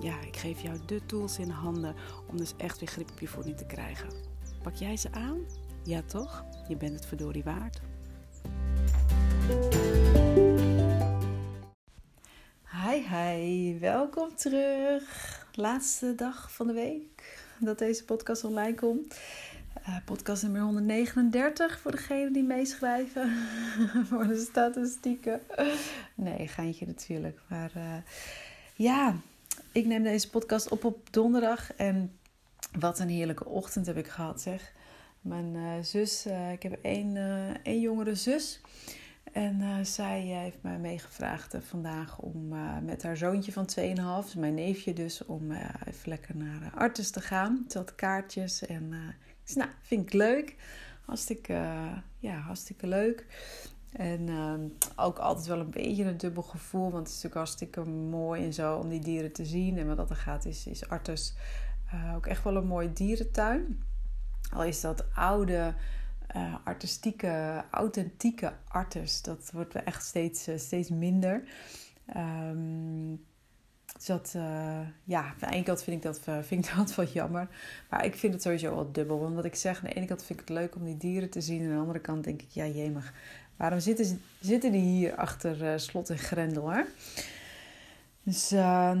ja, ik geef jou de tools in handen om dus echt weer grip op je voeding te krijgen. Pak jij ze aan? Ja toch? Je bent het verdorie waard. Hi hi, welkom terug. Laatste dag van de week dat deze podcast online komt. Uh, podcast nummer 139 voor degenen die meeschrijven voor de statistieken. Nee, geintje natuurlijk. Maar uh, ja, ik neem deze podcast op op donderdag en wat een heerlijke ochtend heb ik gehad zeg. Mijn uh, zus, uh, ik heb één, uh, één jongere zus. En zij heeft mij meegevraagd vandaag om met haar zoontje van 2,5, mijn neefje dus, om even lekker naar Artes te gaan. Ze had kaartjes en ik nou, vind ik leuk. Hartstikke, ja, hartstikke leuk. En uh, ook altijd wel een beetje een dubbel gevoel. Want het is natuurlijk hartstikke mooi en zo om die dieren te zien. En wat dat er gaat is, is Artus uh, ook echt wel een mooie dierentuin. Al is dat oude, uh, artistieke, authentieke Artus. Dat wordt echt steeds, steeds minder. Um, dus dat, ja, aan de ene kant vind ik, dat, vind ik dat wel jammer. Maar ik vind het sowieso wel dubbel. Want wat ik zeg, aan de ene kant vind ik het leuk om die dieren te zien. En aan de andere kant denk ik, ja jemig Waarom zitten, zitten die hier achter uh, slot en grendel? Hè? Dus, uh,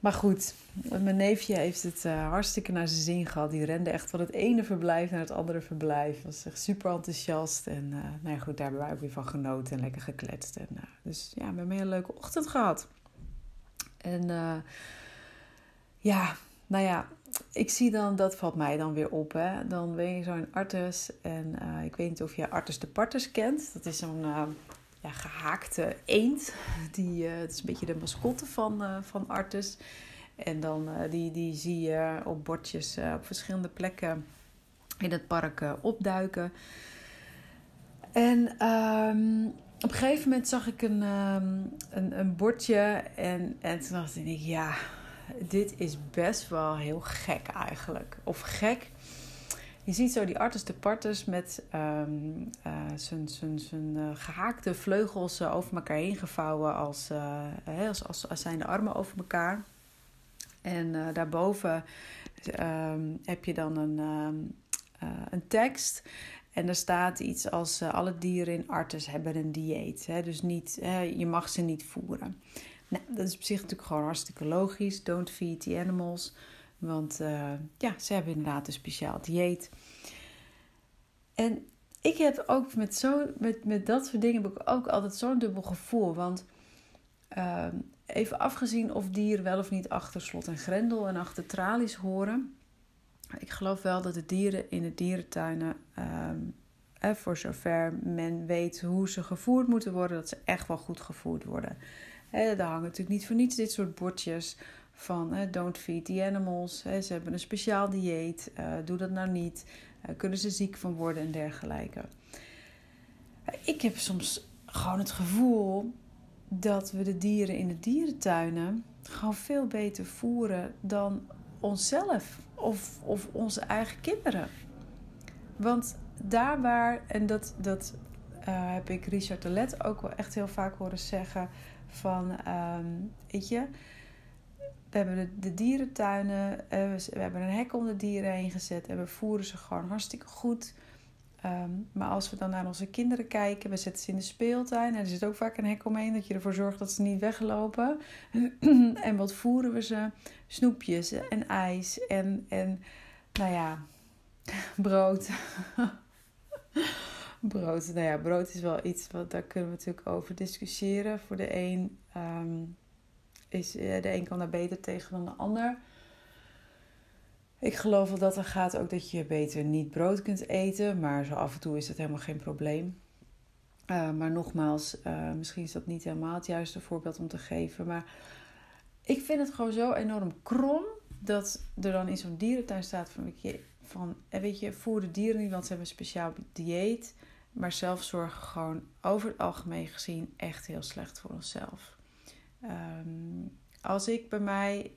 maar goed, mijn neefje heeft het uh, hartstikke naar zijn zin gehad. Die rende echt van het ene verblijf naar het andere verblijf. Was echt super enthousiast. En uh, nou ja, goed, daar hebben wij ook weer van genoten en lekker gekletst. En, dus ja, we hebben een hele leuke ochtend gehad. En ja, nou ja, ik zie dan, dat valt mij dan weer op. Hè. Dan ben je zo in Artes. En uh, ik weet niet of je Artes de Partes kent. Dat is zo'n uh, ja, gehaakte eend. Die, uh, het is een beetje de mascotte van, van Artes. En dan, die, die zie je op bordjes op verschillende plekken in het park opduiken. En um, op een gegeven moment zag ik een, um, een, een bordje. En, en toen dacht ik, ja dit is best wel heel gek eigenlijk. Of gek. Je ziet zo die artis de partes met um, uh, zijn, uh, gehaakte vleugels uh, over elkaar heen gevouwen als, als, als, zijn de armen over elkaar. En daarboven um, heb je dan een, um, een tekst. En er staat iets als alle dieren in Artes hebben een dieet. Hè? Dus niet, je mag ze niet voeren. Nou, dat is op zich natuurlijk gewoon hartstikke logisch. Don't feed the animals. Want uh, ja, ze hebben inderdaad een speciaal dieet. En ik heb ook met, zo, met, met dat soort dingen heb ik ook altijd zo'n dubbel gevoel. Want uh, even afgezien of dieren wel of niet achter slot en grendel en achter tralies horen. Ik geloof wel dat de dieren in de dierentuinen, uh, voor zover men weet hoe ze gevoerd moeten worden, dat ze echt wel goed gevoerd worden. He, daar hangen natuurlijk niet voor niets dit soort bordjes van don't feed the animals. ze hebben een speciaal dieet, uh, doe dat nou niet. Uh, kunnen ze ziek van worden en dergelijke. Ik heb soms gewoon het gevoel dat we de dieren in de dierentuinen gewoon veel beter voeren dan onszelf of, of onze eigen kinderen. Want daar waar, en dat, dat uh, heb ik Richard de Let ook wel echt heel vaak horen zeggen van, um, weet je, we hebben de, dierentuinen, uh, we, hebben een hek om de dieren heen gezet en we voeren ze gewoon hartstikke goed. Um, maar als we dan naar onze kinderen kijken, we zetten ze in de speeltuin en er zit ook vaak een hek omheen dat je ervoor zorgt dat ze niet weglopen. en wat voeren we ze? Snoepjes en ijs en, en nou ja, brood. brood. Nou ja, brood is wel iets wat daar kunnen we natuurlijk over discussiëren. Voor de een um, is eh, de een kan daar beter tegen dan de ander. Ik geloof wel dat er gaat ook dat je beter niet brood kunt eten, maar zo af en toe is dat helemaal geen probleem. Uh, maar nogmaals, uh, misschien is dat niet helemaal het juiste voorbeeld om te geven. Maar ik vind het gewoon zo enorm krom dat er dan in zo'n dierentuin staat van, van weet je, voer de dieren niet, want ze hebben een speciaal dieet. Maar zelfzorg gewoon over het algemeen gezien echt heel slecht voor onszelf. Ehm, als ik bij mij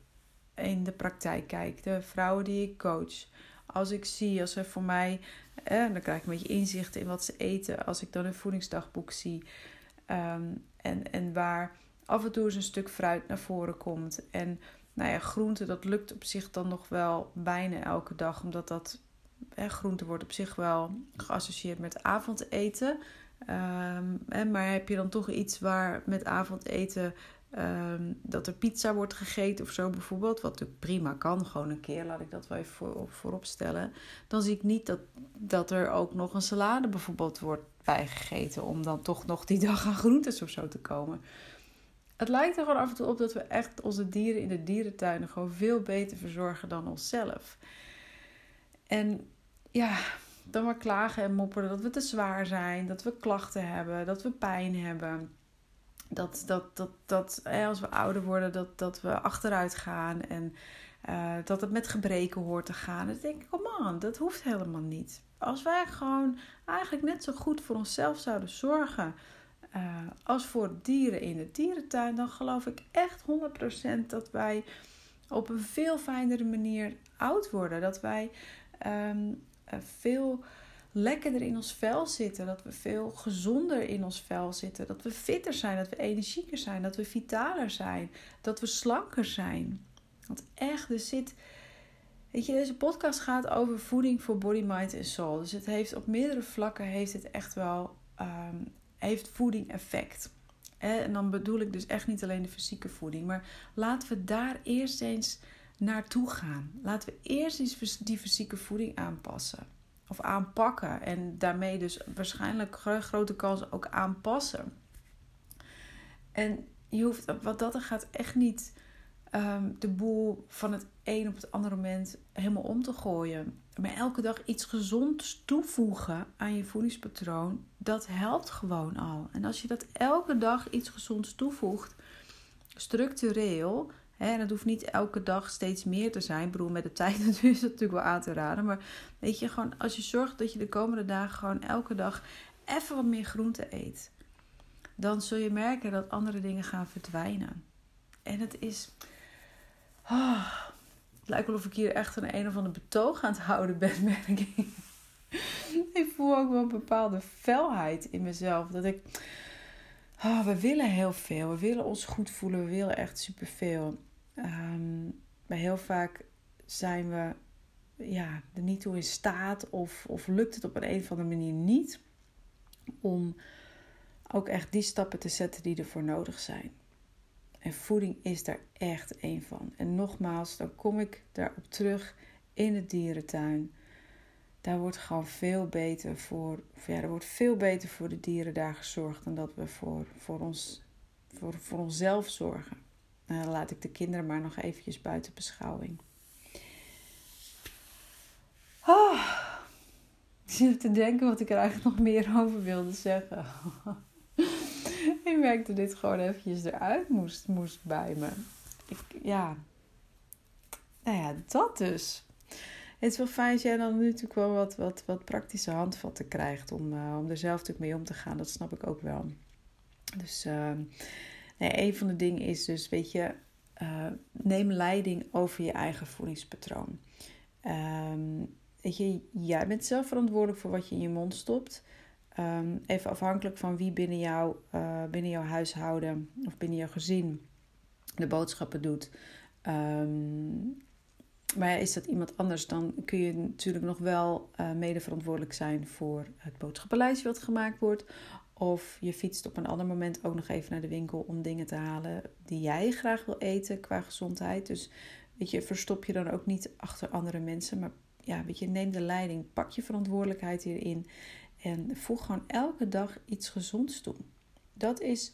in de praktijk kijk, de vrouwen die ik coach, als ik zie, als ze voor mij, dan krijg ik een beetje inzicht in wat ze eten. Als ik dan een voedingsdagboek zie ehm, en, en waar af en toe eens een stuk fruit naar voren komt. En nou ja, groente, dat lukt op zich dan nog wel bijna elke dag, omdat dat groente wordt op zich wel geassocieerd met avondeten. Um, maar heb je dan toch iets waar met avondeten um, dat er pizza wordt gegeten of zo bijvoorbeeld, wat natuurlijk prima kan, gewoon een keer, laat ik dat wel even voor, voorop stellen. Dan zie ik niet dat, dat er ook nog een salade bijvoorbeeld wordt bijgegeten om dan toch nog die dag aan groentes of zo te komen. Het lijkt er gewoon af en toe op dat we echt onze dieren in de dierentuinen gewoon veel beter verzorgen dan onszelf. En ja, dan maar klagen en mopperen dat we te zwaar zijn, dat we klachten hebben, dat we pijn hebben. Dat, dat, dat, dat als we ouder worden, dat, dat we achteruit gaan en uh, dat het met gebreken hoort te gaan. Dan denk ik, man, dat hoeft helemaal niet. Als wij gewoon eigenlijk net zo goed voor onszelf zouden zorgen uh, als voor dieren in de dierentuin, dan geloof ik echt 100% dat wij op een veel fijnere manier oud worden. Dat wij um, veel lekkerder in ons vel zitten. Dat we veel gezonder in ons vel zitten. Dat we fitter zijn, dat we energieker zijn, dat we vitaler zijn, dat we slanker zijn. Want echt, er zit. Weet je, deze podcast gaat over voeding voor body, mind en soul. Dus het heeft op meerdere vlakken heeft het echt wel um, heeft voeding effect. En dan bedoel ik dus echt niet alleen de fysieke voeding. Maar laten we daar eerst eens naartoe gaan. Laten we eerst eens die fysieke voeding aanpassen. Of aanpakken. En daarmee dus waarschijnlijk grote kans ook aanpassen. En je hoeft, wat dat er gaat, echt niet um, de boel van het een op het andere moment helemaal om te gooien. Maar elke dag iets gezonds toevoegen aan je voedingspatroon, dat helpt gewoon al. En als je dat elke dag iets gezonds toevoegt, structureel, en dat hoeft niet elke dag steeds meer te zijn. Ik bedoel, met de tijd is het natuurlijk wel aan te raden. Maar weet je, gewoon als je zorgt dat je de komende dagen gewoon elke dag even wat meer groente eet, dan zul je merken dat andere dingen gaan verdwijnen. En het is Oh, het lijkt wel of ik hier echt een een of ander betoog aan het houden ben, ik. ik voel ook wel een bepaalde felheid in mezelf. Dat ik. Oh, we willen heel veel. We willen ons goed voelen. We willen echt superveel. Um, maar heel vaak zijn we ja, er niet toe in staat. Of, of lukt het op een, een of andere manier niet. Om ook echt die stappen te zetten die ervoor nodig zijn. En voeding is daar echt één van. En nogmaals, dan kom ik daarop terug in de dierentuin. Daar wordt gewoon veel beter voor, ja, er wordt veel beter voor de dieren daar gezorgd dan dat we voor, voor, ons, voor, voor onszelf zorgen. Dan laat ik de kinderen maar nog eventjes buiten beschouwing. Oh, ik zit te denken wat ik er eigenlijk nog meer over wilde zeggen. ik merkte dit gewoon eventjes eruit moest, moest bij me. Ik, ja, nou ja, dat dus. Het is wel fijn als jij dan nu natuurlijk wel wat, wat, wat praktische handvatten krijgt om, uh, om er zelf natuurlijk mee om te gaan. Dat snap ik ook wel. Dus uh, een van de dingen is dus, weet je, uh, neem leiding over je eigen voedingspatroon. Um, weet je, jij bent zelf verantwoordelijk voor wat je in je mond stopt. Um, even afhankelijk van wie binnen, jou, uh, binnen jouw huishouden of binnen jouw gezin de boodschappen doet. Um, maar is dat iemand anders, dan kun je natuurlijk nog wel uh, mede verantwoordelijk zijn voor het boodschappenlijstje wat gemaakt wordt. Of je fietst op een ander moment ook nog even naar de winkel om dingen te halen die jij graag wil eten qua gezondheid. Dus weet je, verstop je dan ook niet achter andere mensen. Maar ja, weet je, neem de leiding. Pak je verantwoordelijkheid hierin. En voeg gewoon elke dag iets gezonds toe. Dat is,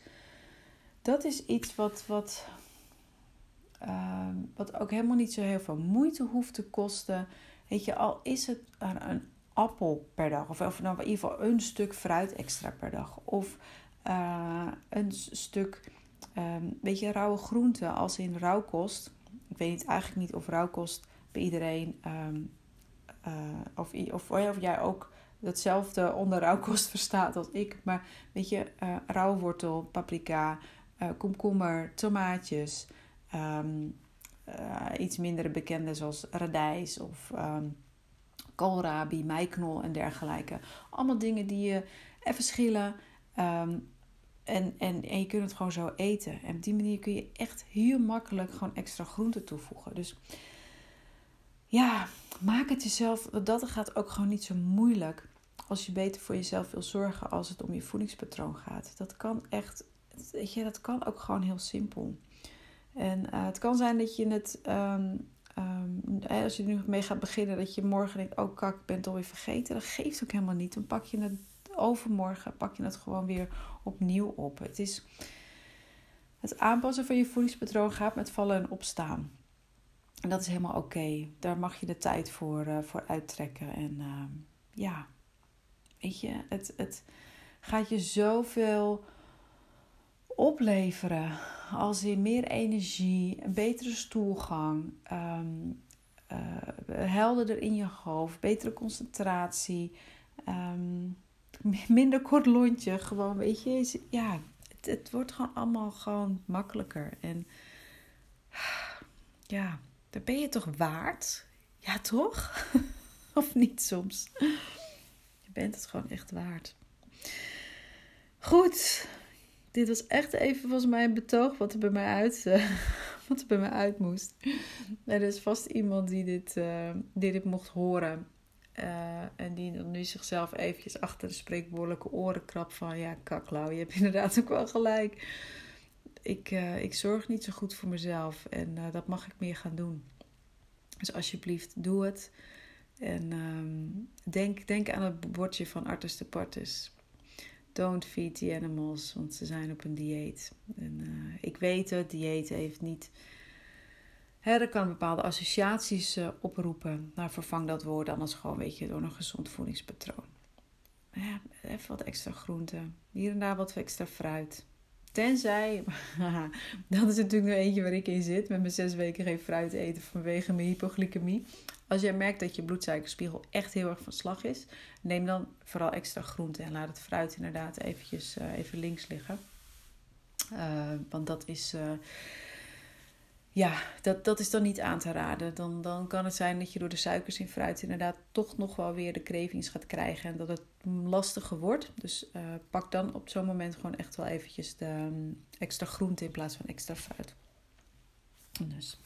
dat is iets wat, wat, uh, wat ook helemaal niet zo heel veel moeite hoeft te kosten. Weet je, al is het een, een appel per dag. Of, of nou in ieder geval een stuk fruit extra per dag. Of uh, een stuk, um, weet je, rauwe groenten als in rauwkost. Ik weet eigenlijk niet of rouwkost bij iedereen, ehm, of, of, of jij ook hetzelfde onder rouwkost verstaat als ik. Maar weet je, uh, rauwwortel, paprika, komkommer, tomaatjes. Uh, iets minder bekende zoals radijs of koolrabi, meiknol en dergelijke. Allemaal dingen die je even schillen. Um, en, en, en je kunt het gewoon zo eten. En op die manier kun je echt heel makkelijk gewoon extra groenten toevoegen. Dus ja, maak het jezelf. Dat gaat ook gewoon niet zo moeilijk. Als je beter voor jezelf wil zorgen als het om je voedingspatroon gaat. Dat kan echt. Weet je, dat kan ook gewoon heel simpel. En uh, het kan zijn dat je het. Um, um, als je nu mee gaat beginnen, dat je morgen denkt: Oh, kak, ik ben het alweer vergeten. Dat geeft ook helemaal niet. Dan pak je het overmorgen pak je het gewoon weer opnieuw op. Het is. Het aanpassen van je voedingspatroon gaat met vallen en opstaan. En dat is helemaal oké. Daar mag je de tijd voor, uh, voor uittrekken. En uh, ja, weet je, het, het gaat je zoveel opleveren. Als in meer energie, een betere stoelgang, um, uh, helderder in je hoofd, betere concentratie, um, minder kort lontje. Gewoon, weet je, ja, het, het wordt gewoon allemaal gewoon makkelijker. En ja, daar ben je toch waard? Ja, toch? of niet soms? Je bent het gewoon echt waard. Goed, dit was echt even volgens mij een betoog wat er bij mij uit, uh, wat er bij mij uit moest. Er is vast iemand die dit, uh, die dit mocht horen. Uh, en die nu zichzelf eventjes achter de spreekwoordelijke oren krabt van... Ja, kaklauw, je hebt inderdaad ook wel gelijk. Ik, ik zorg niet zo goed voor mezelf en dat mag ik meer gaan doen. Dus alsjeblieft, doe het. En um, denk, denk aan het bordje van Artus de Partus. Don't feed the animals, want ze zijn op een dieet. En uh, ik weet het, dieet heeft niet. Hè, dat kan bepaalde associaties uh, oproepen. Nou, vervang dat woord anders gewoon, weet je, door een gezond voedingspatroon. Ja, even wat extra groenten. Hier en daar wat extra fruit. Tenzij, dat is natuurlijk nog eentje waar ik in zit, met mijn zes weken geen fruit eten vanwege mijn hypoglycemie. Als jij merkt dat je bloedsuikerspiegel echt heel erg van slag is, neem dan vooral extra groente en laat het fruit inderdaad eventjes uh, even links liggen. Uh, want dat is, uh, ja, dat, dat is dan niet aan te raden. Dan, dan kan het zijn dat je door de suikers in fruit inderdaad toch nog wel weer de cravings gaat krijgen en dat het lastiger wordt. Dus pak dan op zo'n moment gewoon echt wel eventjes de um, extra groente in plaats van extra fruit. Dus,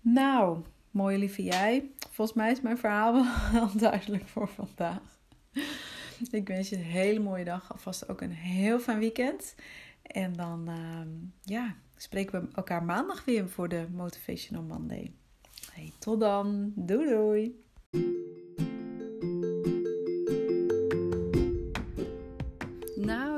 nou, Mooie lieve jij. Volgens mij is mijn verhaal wel duidelijk voor vandaag. Ik wens je een hele mooie dag. Alvast ook een heel fijn weekend. En dan uh, ja, spreken we elkaar maandag weer voor de Motivational Monday. Hey, tot dan. Doei doei.